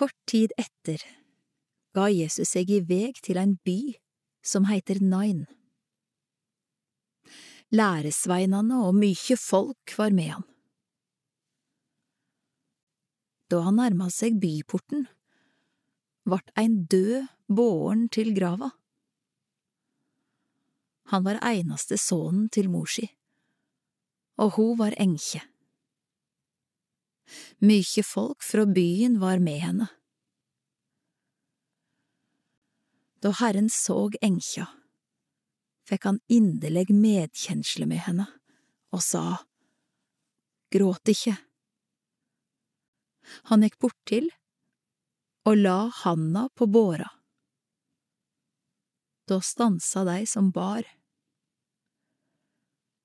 Kort tid etter ga Jesus seg i veg til ein by som heiter Nain. Læresveinane og mykje folk var med han. Da han nærma seg byporten, vart ein død båren til grava. Han var einaste sonen til mor si, og hun var enkje. Mykje folk fra byen var med henne. Da Herren såg enkja, fikk han inderleg medkjensle med henne og sa, Gråt ikke. Han gikk borttil og la handa på båra. Da stansa dei som bar.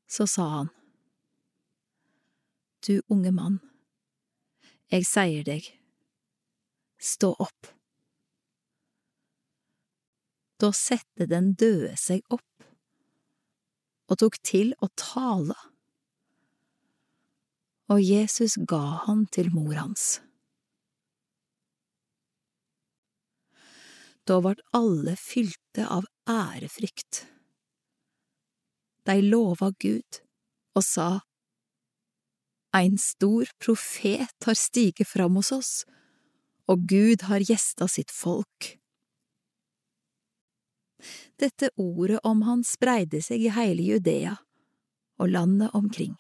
Så sa han, Du unge mann, jeg sier deg, stå opp. Da sette den døde seg opp og tok til å tale, og Jesus ga han til mor hans. Da vart alle fylte av ærefrykt. De lova Gud og sa, Ein stor profet har stiget fram hos oss, og Gud har gjesta sitt folk. Dette ordet om han spreide seg i hele Judea og landet omkring.